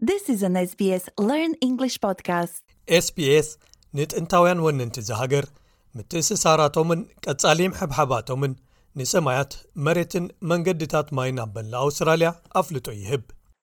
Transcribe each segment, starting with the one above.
This is an SBS Learn English podcast. sps ንጥንታውያን ወንንቲ እዚ ሃገር ምትእስሳራቶምን ቀጻሊም ሕብሓባቶምን ንሰማያት መሬትን መንገድታት ማይን ኣበላ ኣውስትራልያ ኣፍልጦ ይህብ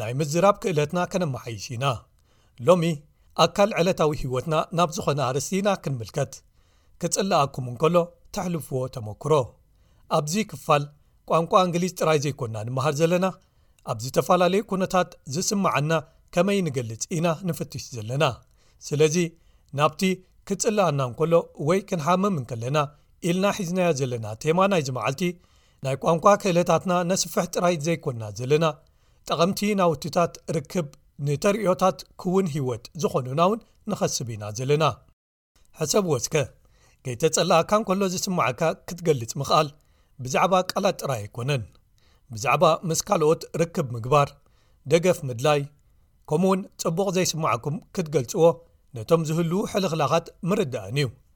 ናይ ምዝራብ ክእለትና ከነመሓይሽ ኢና። ሎሚ ኣካል ዕለታዊ ህይወትና ናብ ዝኾነ ኣርእስቲ ኢና ክንምልከት። ክጽልኣኩም እንከሎ ተሕልፍዎ ተመክሮ። ኣብዚ ክፋል ቋንቋ እንግሊዝ ጥራይ ዘይኮና ንመሃር ዘለና ኣብ ዝተፈላለዩ ኩነታት ዝስምዓና ከመይ ንገልጽ ኢና ንፍትሽ ዘለና። ስለዚ ናብቲ ክጽልኣና እንከሎ ወይ ክንሓምም እንከለና ኢልና ሒዝናዮ ዘለና ቴማ ናይዚ መዓልቲ ናይ ቋንቋ ክእለታትና ነስፍሕ ጥራይ ዘይኮንና ዘለና ጠቐምቲ ናውትታት ርክብ ንተርእዮታት ክውን ህይወት ዝኾኑና ውን ንኸስብ ኢና ዘለና ሕሰብዎ ስከ ገይተጸላኣካ እንከሎ ዝስማዓካ ክትገልጽ ምኽኣል ብዛዕባ ቃላት ጥራይ ኣይኮነን ብዛዕባ ምስ ካልኦት ርክብ ምግባር ደገፍ ምድላይ ከምኡ ውን ጽቡቕ ዘይስማዓኩም ክትገልጽዎ ነቶም ዝህልው ሕልኽላኻት ምርዳእን እዩ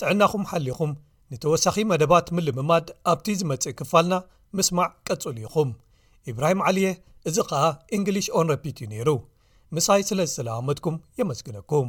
ጥዕናኹም ሓሊኹም ንተወሳኺ መደባት ምልምማድ ኣብቲ ዝመጽእ ክፋልና ምስማዕ ቀጽሉ ኢኹም ኢብራሂም ዓሊየ እዚ ኸኣ እንግሊሽ ኦን ረፒት እዩ ነይሩ ምሳይ ስለ ዝተለማመድኩም የመስግነኩም